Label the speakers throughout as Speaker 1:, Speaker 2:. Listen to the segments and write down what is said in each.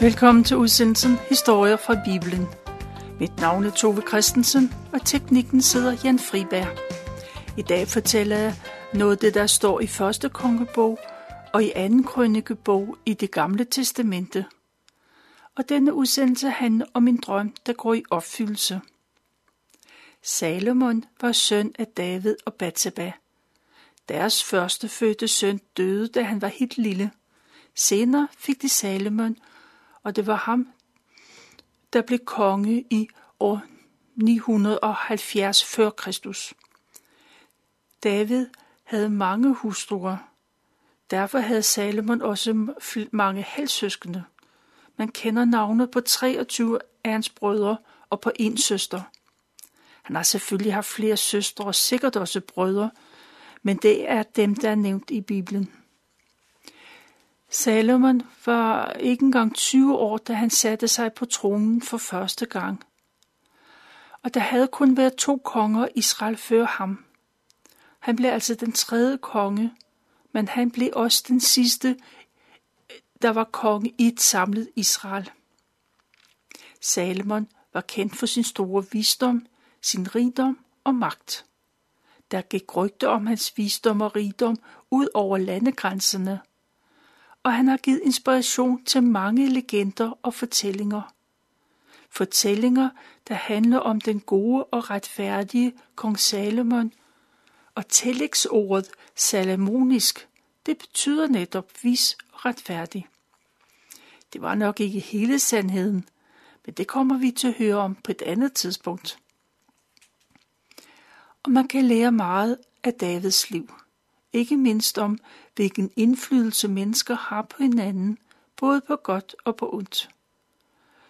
Speaker 1: Velkommen til udsendelsen Historier fra Bibelen. Mit navn er Tove Christensen, og teknikken sidder Jan Friberg. I dag fortæller jeg noget af det, der står i første kongebog og i anden krønikebog i det gamle testamente. Og denne udsendelse handler om en drøm, der går i opfyldelse. Salomon var søn af David og Batseba. Deres første fødte søn døde, da han var helt lille. Senere fik de Salomon, og det var ham, der blev konge i år 970 før Kristus. David havde mange hustruer. Derfor havde Salomon også mange halvsøskende. Man kender navnet på 23 af hans brødre og på en søster. Han har selvfølgelig haft flere søstre og sikkert også brødre, men det er dem, der er nævnt i Bibelen. Salomon var ikke engang 20 år, da han satte sig på tronen for første gang. Og der havde kun været to konger Israel før ham. Han blev altså den tredje konge, men han blev også den sidste, der var konge i et samlet Israel. Salomon var kendt for sin store visdom, sin rigdom og magt. Der gik rygter om hans visdom og rigdom ud over landegrænserne, og han har givet inspiration til mange legender og fortællinger. Fortællinger, der handler om den gode og retfærdige kong Salomon, og tillægsordet salomonisk, det betyder netop vis og retfærdig. Det var nok ikke hele sandheden, men det kommer vi til at høre om på et andet tidspunkt. Og man kan lære meget af Davids liv. Ikke mindst om, hvilken indflydelse mennesker har på hinanden, både på godt og på ondt.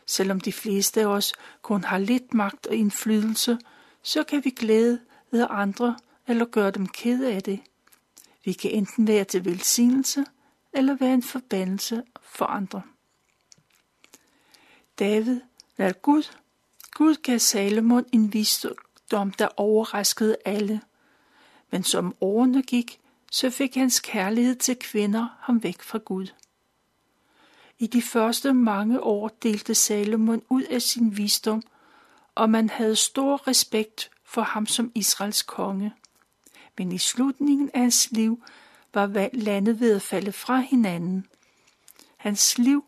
Speaker 1: Selvom de fleste af os kun har lidt magt og indflydelse, så kan vi glæde ved andre eller gøre dem kede af det. Vi kan enten være til velsignelse eller være en forbandelse for andre. David lad Gud. Gud gav Salomon en visdom, der overraskede alle. Men som årene gik, så fik hans kærlighed til kvinder ham væk fra Gud. I de første mange år delte Salomon ud af sin visdom, og man havde stor respekt for ham som Israels konge. Men i slutningen af hans liv var landet ved at falde fra hinanden. Hans liv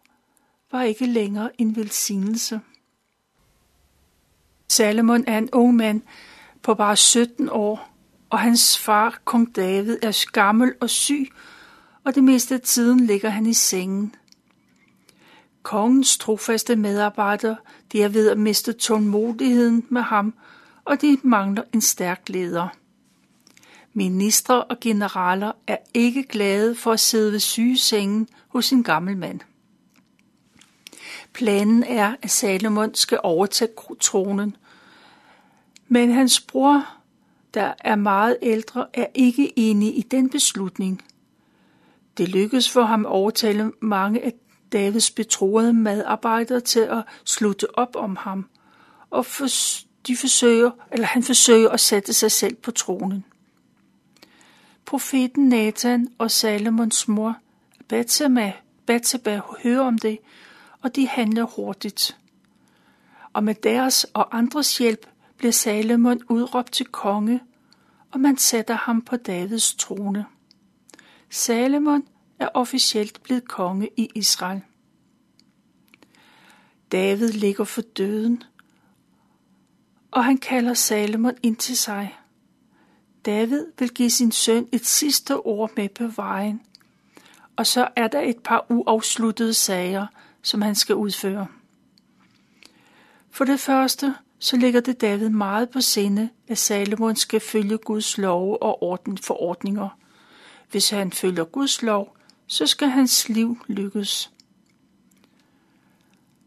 Speaker 1: var ikke længere en velsignelse. Salomon er en ung mand på bare 17 år, og hans far, kong David, er gammel og syg, og det meste af tiden ligger han i sengen. Kongens trofaste medarbejdere, de er ved at miste tålmodigheden med ham, og de mangler en stærk leder. Ministre og generaler er ikke glade for at sidde ved sygesengen hos en gammel mand. Planen er, at Salomon skal overtage tronen, men hans bror der er meget ældre, er ikke enige i den beslutning. Det lykkedes for ham at overtale mange af Davids betroede medarbejdere til at slutte op om ham, og for, de forsøger, eller han forsøger at sætte sig selv på tronen. Profeten Nathan og Salomons mor Batseba, Batseba hører om det, og de handler hurtigt. Og med deres og andres hjælp bliver Salomon udråbt til konge, og man sætter ham på Davids trone. Salomon er officielt blevet konge i Israel. David ligger for døden, og han kalder Salomon ind til sig. David vil give sin søn et sidste ord med på vejen, og så er der et par uafsluttede sager, som han skal udføre. For det første så ligger det David meget på sinde, at Salomon skal følge Guds love og orden forordninger. Hvis han følger Guds lov, så skal hans liv lykkes.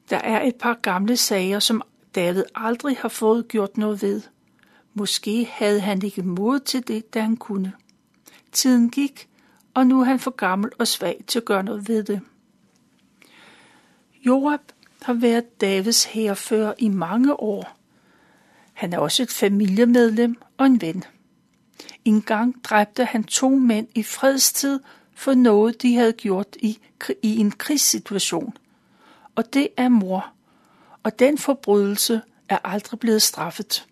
Speaker 1: Der er et par gamle sager, som David aldrig har fået gjort noget ved. Måske havde han ikke mod til det, da han kunne. Tiden gik, og nu er han for gammel og svag til at gøre noget ved det. Joab har været Davids herfører i mange år. Han er også et familiemedlem og en ven. En gang dræbte han to mænd i fredstid for noget, de havde gjort i, i en krigssituation. og det er mor, og den forbrydelse er aldrig blevet straffet.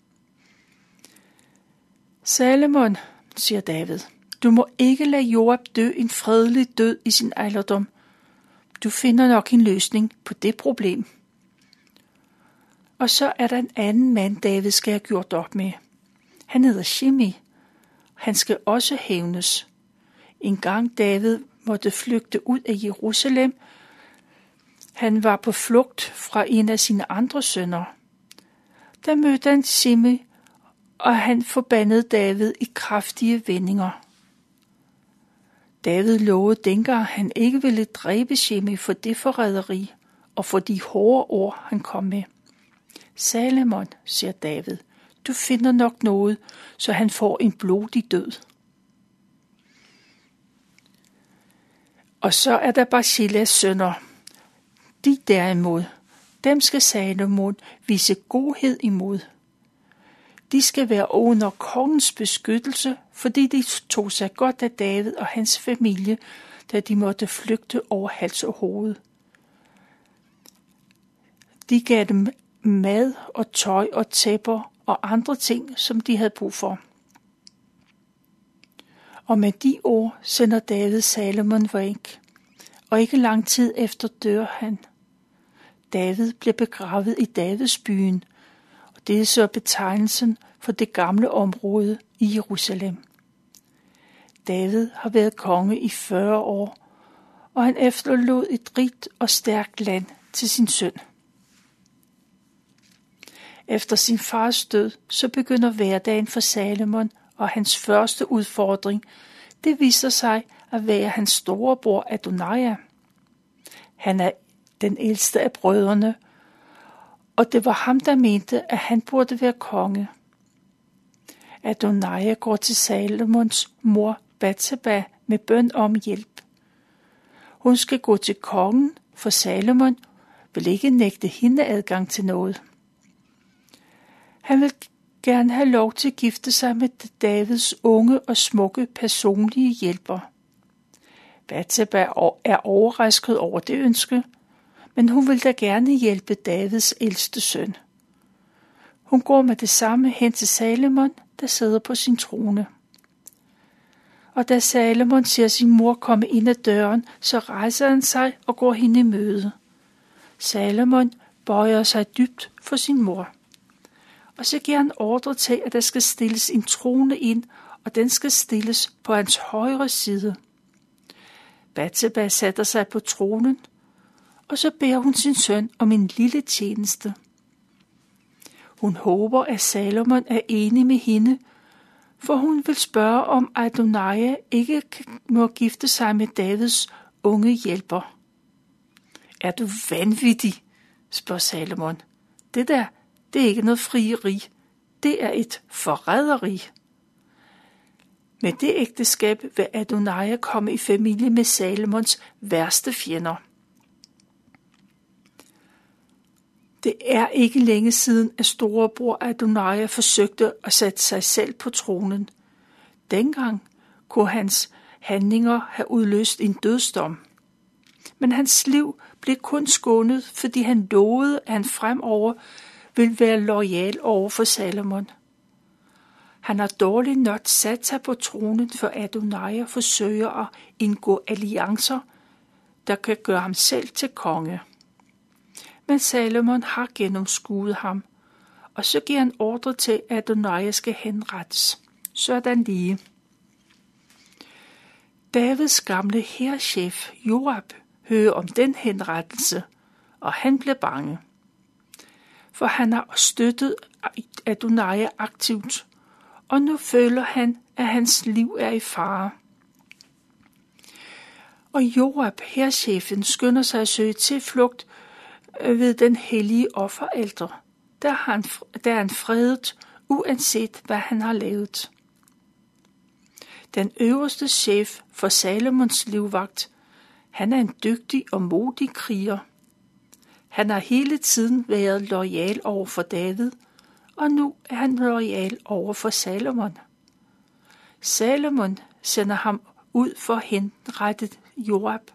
Speaker 1: Salomon, siger David, du må ikke lade Joab dø en fredelig død i sin alderdom. Du finder nok en løsning på det problem. Og så er der en anden mand, David skal have gjort op med. Han hedder Shimi. Han skal også hævnes. En gang David måtte flygte ud af Jerusalem. Han var på flugt fra en af sine andre sønner. Der mødte han Shimi, og han forbandede David i kraftige vendinger. David lovede dengang, han ikke ville dræbe Shimi for det forræderi og for de hårde ord, han kom med. Salomon, siger David, du finder nok noget, så han får en blodig død. Og så er der Barsillas sønner. De derimod, dem skal Salomon vise godhed imod. De skal være under kongens beskyttelse, fordi de tog sig godt af David og hans familie, da de måtte flygte over hals og hoved. De gav dem mad og tøj og tæpper og andre ting, som de havde brug for. Og med de ord sender David Salomon væk, og ikke lang tid efter dør han. David blev begravet i Davids byen, og det er så betegnelsen for det gamle område i Jerusalem. David har været konge i 40 år, og han efterlod et rigt og stærkt land til sin søn. Efter sin fars død, så begynder hverdagen for Salomon, og hans første udfordring, det viser sig at være hans storebror Adonai. Han er den ældste af brødrene, og det var ham, der mente, at han burde være konge. Adonai går til Salomons mor Bathsheba med bøn om hjælp. Hun skal gå til kongen, for Salomon vil ikke nægte hende adgang til noget. Han vil gerne have lov til at gifte sig med Davids unge og smukke personlige hjælper. Bathsheba er overrasket over det ønske, men hun vil da gerne hjælpe Davids ældste søn. Hun går med det samme hen til Salomon, der sidder på sin trone. Og da Salomon ser sin mor komme ind ad døren, så rejser han sig og går hende i møde. Salomon bøjer sig dybt for sin mor og så giver han ordre til, at der skal stilles en trone ind, og den skal stilles på hans højre side. Batseba sætter sig på tronen, og så beder hun sin søn om en lille tjeneste. Hun håber, at Salomon er enig med hende, for hun vil spørge, om Adonai ikke må gifte sig med Davids unge hjælper. Er du vanvittig? spørger Salomon. Det der, det er ikke noget frieri. Det er et forræderi. Med det ægteskab vil Adonai komme i familie med Salomons værste fjender. Det er ikke længe siden, at storebror Adonai forsøgte at sætte sig selv på tronen. Dengang kunne hans handlinger have udløst en dødsdom. Men hans liv blev kun skånet, fordi han lovede, at han fremover vil være lojal over for Salomon. Han har dårligt nok sat sig på tronen, for Adonai forsøger at indgå alliancer, der kan gøre ham selv til konge. Men Salomon har gennemskuet ham, og så giver han ordre til, at Adonai skal henrettes. Sådan lige. Davids gamle herrchef Joab hører om den henrettelse, og han bliver bange for han har støttet Adonai aktivt, og nu føler han, at hans liv er i fare. Og Joab, herrchefen, skynder sig at søge tilflugt flugt øh, ved den hellige offeralter. Der er han, der er han fredet, uanset hvad han har lavet. Den øverste chef for Salomons livvagt, han er en dygtig og modig kriger – han har hele tiden været lojal over for David, og nu er han lojal over for Salomon. Salomon sender ham ud for at henrette Joab.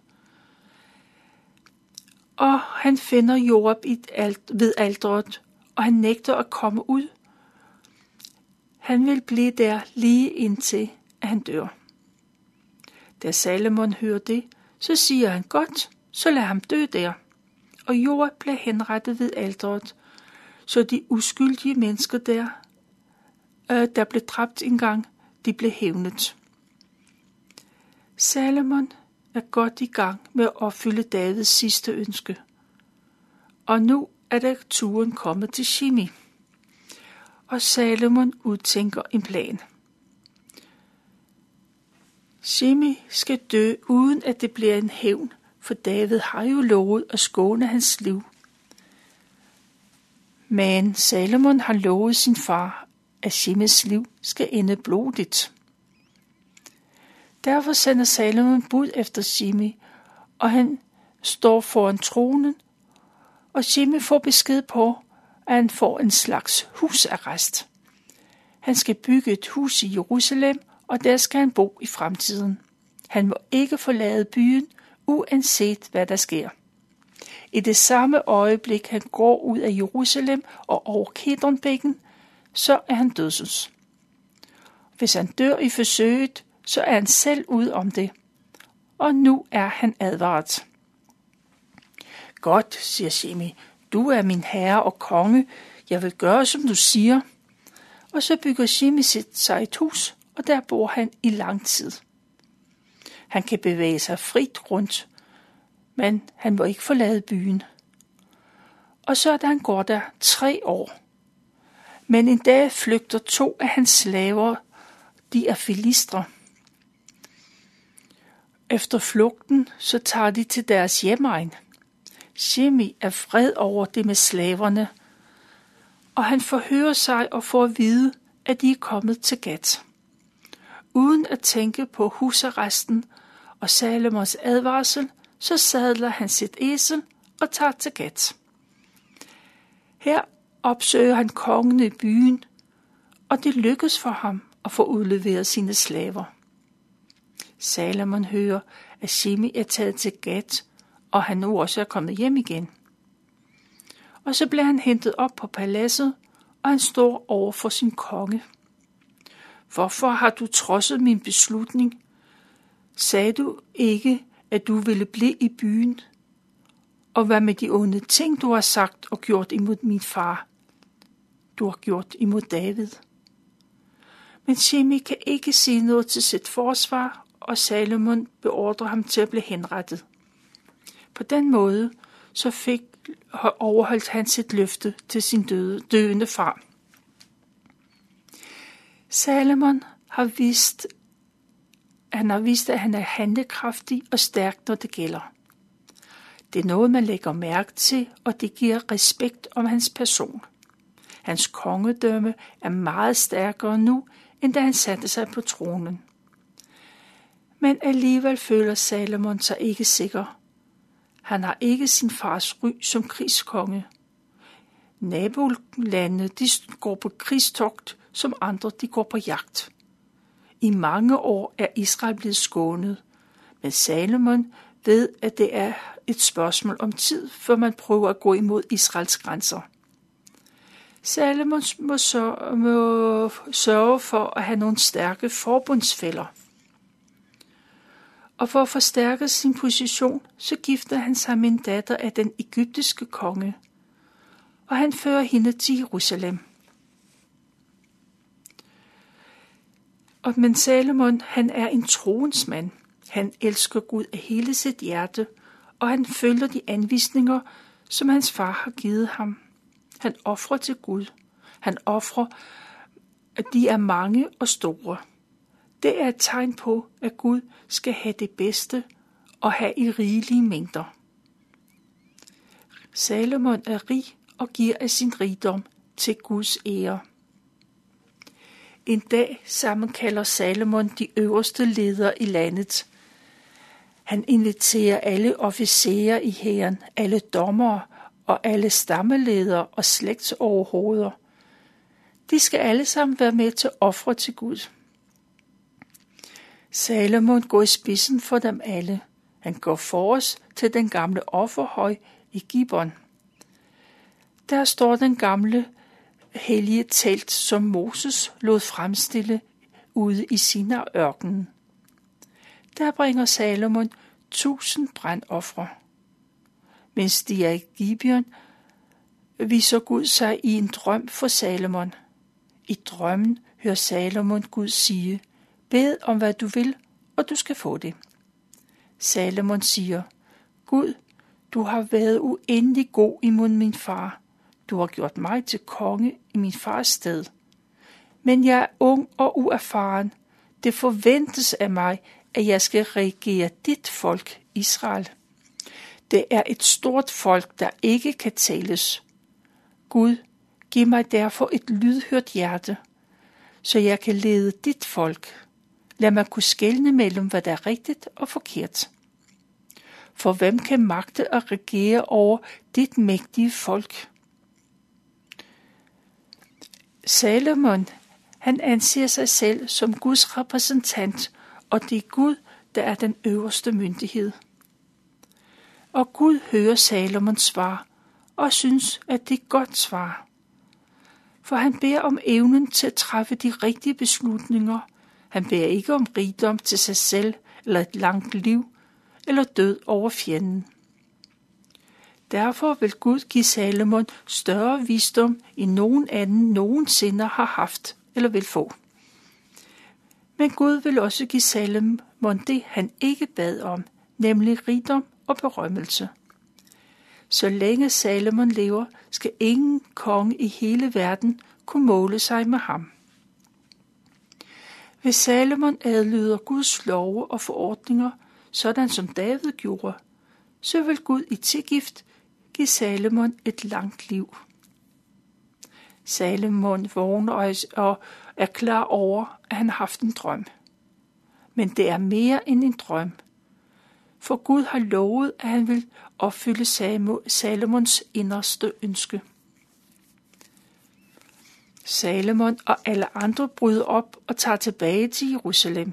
Speaker 1: Og han finder Joab i alt, ved aldret, og han nægter at komme ud. Han vil blive der lige indtil, han dør. Da Salomon hører det, så siger han, godt, så lad ham dø der. Og Joab blev henrettet ved alderet, så de uskyldige mennesker der, øh, der blev dræbt engang, de blev hævnet. Salomon er godt i gang med at opfylde Davids sidste ønske. Og nu er der turen kommet til Shimi. Og Salomon udtænker en plan. Shimi skal dø, uden at det bliver en hævn, for David har jo lovet at skåne hans liv. Men Salomon har lovet sin far, at Shimes liv skal ende blodigt. Derfor sender Salomon bud efter Shimi, og han står foran tronen, og Shimi får besked på, at han får en slags husarrest. Han skal bygge et hus i Jerusalem, og der skal han bo i fremtiden. Han må ikke forlade byen, uanset hvad der sker. I det samme øjeblik han går ud af Jerusalem og over Kedronbækken, så er han dødsens. Hvis han dør i forsøget, så er han selv ude om det. Og nu er han advaret. Godt, siger Shemi, du er min herre og konge. Jeg vil gøre, som du siger. Og så bygger Shemi sit sig et hus, og der bor han i lang tid. Han kan bevæge sig frit rundt, men han må ikke forlade byen. Og så der han går der tre år. Men en dag flygter to af hans slaver, de er filistre. Efter flugten, så tager de til deres hjemmeegn. Shemi er fred over det med slaverne, og han forhører sig og får at vide, at de er kommet til Gat. Uden at tænke på husarresten og Salomos advarsel, så sadler han sit esel og tager til Gat. Her opsøger han kongen i byen, og det lykkes for ham at få udleveret sine slaver. Salomon hører, at Shimi er taget til Gat, og han nu også er kommet hjem igen. Og så bliver han hentet op på paladset, og han står over for sin konge. Hvorfor har du trodset min beslutning? Sagde du ikke, at du ville blive i byen? Og hvad med de onde ting, du har sagt og gjort imod min far? Du har gjort imod David. Men Shemi kan ikke sige noget til sit forsvar, og Salomon beordrer ham til at blive henrettet. På den måde så fik overholdt han sit løfte til sin døde, døende far. Salomon har vist, han har vist, at han er handlekraftig og stærk, når det gælder. Det er noget, man lægger mærke til, og det giver respekt om hans person. Hans kongedømme er meget stærkere nu, end da han satte sig på tronen. Men alligevel føler Salomon sig ikke sikker. Han har ikke sin fars ry som krigskonge. Nabolandene de går på krigstogt, som andre de går på jagt. I mange år er Israel blevet skånet, men Salomon ved, at det er et spørgsmål om tid, før man prøver at gå imod Israels grænser. Salomon må, sørge, må sørge for at have nogle stærke forbundsfælder. Og for at forstærke sin position, så gifter han sig med en datter af den egyptiske konge, og han fører hende til Jerusalem. Og men Salomon, han er en troens mand. Han elsker Gud af hele sit hjerte, og han følger de anvisninger, som hans far har givet ham. Han offrer til Gud. Han offrer, at de er mange og store. Det er et tegn på, at Gud skal have det bedste og have i rigelige mængder. Salomon er rig og giver af sin rigdom til Guds ære. En dag sammenkalder Salomon de øverste ledere i landet. Han inviterer alle officerer i hæren, alle dommere og alle stammeledere og slægtsoverhoveder. De skal alle sammen være med til ofre til Gud. Salomon går i spidsen for dem alle. Han går for os til den gamle offerhøj i Gibon. Der står den gamle hellige telt, som Moses lod fremstille ude i Sinarørkenen. Der bringer Salomon tusind brandoffre. Mens de er i Gibeon, viser Gud sig i en drøm for Salomon. I drømmen hører Salomon Gud sige, bed om hvad du vil, og du skal få det. Salomon siger, Gud, du har været uendelig god imod min far. Du har gjort mig til konge i min fars sted. Men jeg er ung og uerfaren. Det forventes af mig, at jeg skal regere dit folk, Israel. Det er et stort folk, der ikke kan tales. Gud, giv mig derfor et lydhørt hjerte, så jeg kan lede dit folk. Lad mig kunne skelne mellem, hvad der er rigtigt og forkert. For hvem kan magte at regere over dit mægtige folk? Salomon, han anser sig selv som Guds repræsentant, og det er Gud, der er den øverste myndighed. Og Gud hører Salomons svar og synes, at det er godt svar. For han beder om evnen til at træffe de rigtige beslutninger. Han beder ikke om rigdom til sig selv eller et langt liv eller død over fjenden. Derfor vil Gud give Salomon større visdom, end nogen anden nogensinde har haft eller vil få. Men Gud vil også give Salomon det, han ikke bad om, nemlig rigdom og berømmelse. Så længe Salomon lever, skal ingen konge i hele verden kunne måle sig med ham. Hvis Salomon adlyder Guds love og forordninger, sådan som David gjorde, så vil Gud i tilgift give Salomon et langt liv. Salomon vågner og er klar over, at han har haft en drøm. Men det er mere end en drøm. For Gud har lovet, at han vil opfylde Salomons inderste ønske. Salomon og alle andre bryder op og tager tilbage til Jerusalem.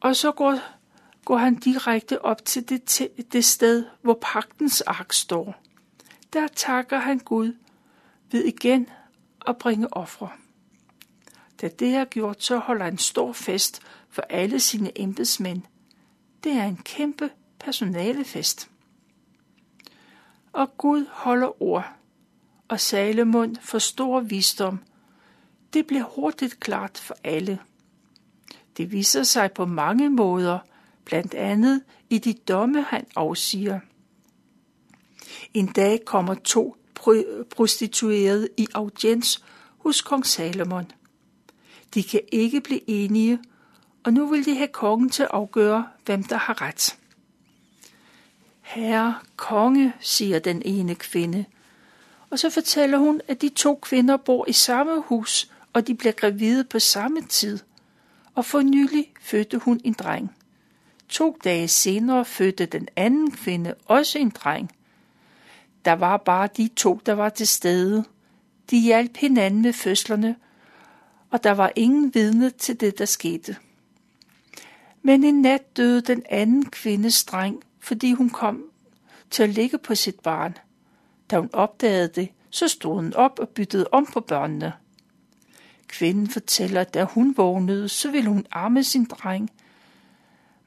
Speaker 1: Og så går, går han direkte op til det, det sted, hvor pagtens ark står. Der takker han Gud ved igen at bringe ofre. Da det er gjort, så holder han stor fest for alle sine embedsmænd. Det er en kæmpe personalefest. Og Gud holder ord, og Salomon får stor visdom. Det bliver hurtigt klart for alle. Det viser sig på mange måder, blandt andet i de domme, han afsiger. En dag kommer to prostituerede i audiens hos kong Salomon. De kan ikke blive enige, og nu vil de have kongen til at afgøre, hvem der har ret. Herre konge, siger den ene kvinde, og så fortæller hun, at de to kvinder bor i samme hus, og de bliver gravide på samme tid. Og for nylig fødte hun en dreng. To dage senere fødte den anden kvinde også en dreng. Der var bare de to, der var til stede. De hjalp hinanden med fødslerne, og der var ingen vidne til det, der skete. Men en nat døde den anden kvindes dreng, fordi hun kom til at ligge på sit barn. Da hun opdagede det, så stod hun op og byttede om på børnene. Kvinden fortæller, at da hun vågnede, så ville hun arme sin dreng,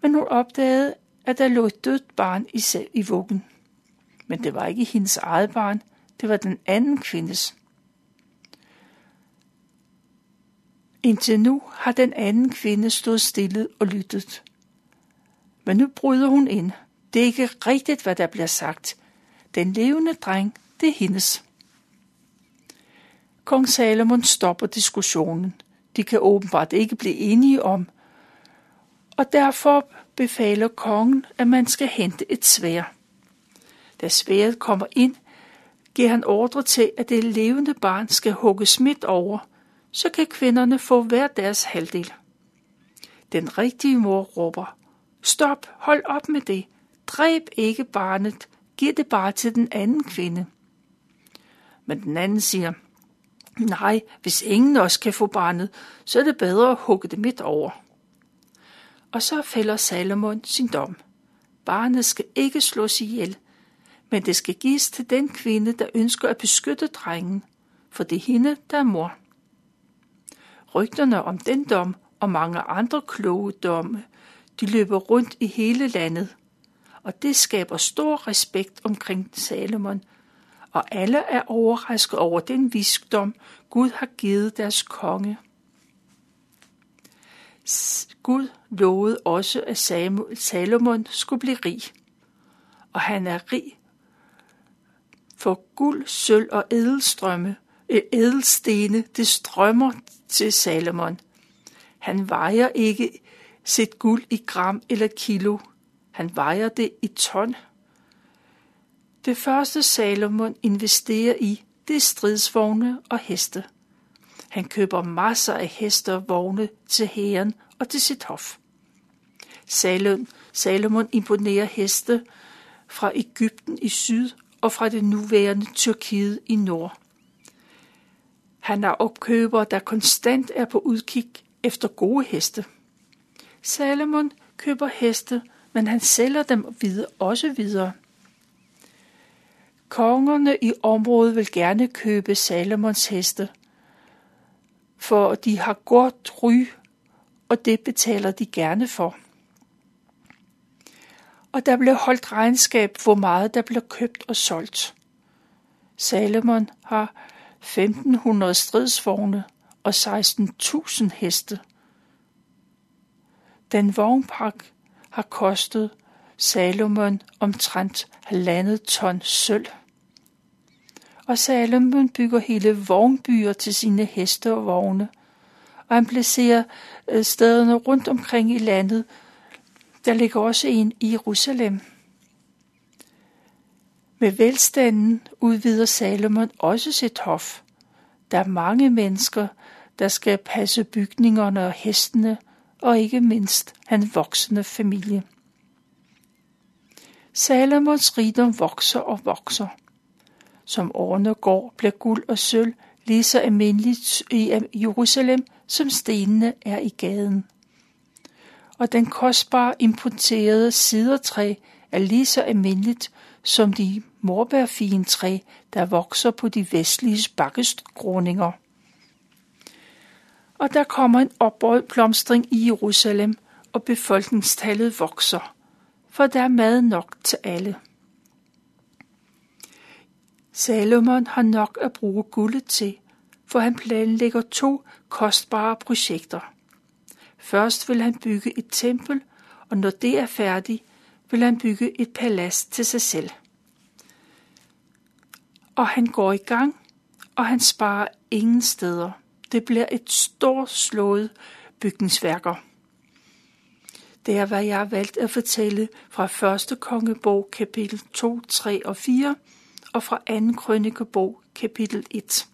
Speaker 1: men hun opdagede, at der lå et dødt barn i, i vuggen. Men det var ikke hendes eget barn, det var den anden kvindes. Indtil nu har den anden kvinde stået stille og lyttet. Men nu bryder hun ind. Det er ikke rigtigt, hvad der bliver sagt. Den levende dreng, det er hendes. Kong Salomon stopper diskussionen. De kan åbenbart ikke blive enige om, og derfor befaler kongen, at man skal hente et svær. Da sværet kommer ind, giver han ordre til, at det levende barn skal hugges midt over, så kan kvinderne få hver deres halvdel. Den rigtige mor råber, stop, hold op med det, dræb ikke barnet, giv det bare til den anden kvinde. Men den anden siger, nej, hvis ingen også kan få barnet, så er det bedre at hugge det midt over. Og så fælder Salomon sin dom. Barnet skal ikke slås ihjel, men det skal gives til den kvinde, der ønsker at beskytte drengen, for det er hende, der er mor. Rygterne om den dom og mange andre kloge domme, de løber rundt i hele landet, og det skaber stor respekt omkring Salomon, og alle er overrasket over den visdom, Gud har givet deres konge. Gud lovede også, at Salomon skulle blive rig, og han er rig for guld, sølv og edelstrømme, øh, edelstene, det strømmer til Salomon. Han vejer ikke sit guld i gram eller kilo. Han vejer det i ton. Det første Salomon investerer i, det er stridsvogne og heste. Han køber masser af heste og vogne til hæren og til sit hof. Salomon, imponerer heste fra Ægypten i syd og fra det nuværende Tyrkiet i nord. Han er opkøber, der konstant er på udkig efter gode heste. Salomon køber heste, men han sælger dem videre, også videre. Kongerne i området vil gerne købe Salomons heste, for de har godt ry, og det betaler de gerne for. Og der blev holdt regnskab, hvor meget der blev købt og solgt. Salomon har 1500 stridsvogne og 16.000 heste. Den vognpark har kostet Salomon omtrent halvandet ton sølv. Og Salomon bygger hele vognbyer til sine heste og vogne, og han placerer øh, stederne rundt omkring i landet. Der ligger også en i Jerusalem. Med velstanden udvider Salomon også sit hof. Der er mange mennesker, der skal passe bygningerne og hestene, og ikke mindst hans voksende familie. Salomons rigdom vokser og vokser. Som årene går, bliver guld og sølv lige så almindeligt i Jerusalem, som stenene er i gaden. Og den kostbare importerede sidertræ er lige så almindeligt som de morbærfintræ, der vokser på de vestlige bakkeskråninger. Og der kommer en opblomstring i Jerusalem, og befolkningstallet vokser, for der er mad nok til alle. Salomon har nok at bruge guldet til, for han planlægger to kostbare projekter. Først vil han bygge et tempel, og når det er færdigt, vil han bygge et palads til sig selv. Og han går i gang, og han sparer ingen steder. Det bliver et stort slået bygningsværker. Det er, hvad jeg har valgt at fortælle fra 1. kongebog kapitel 2, 3 og 4, og fra 2. krønikebog kapitel 1.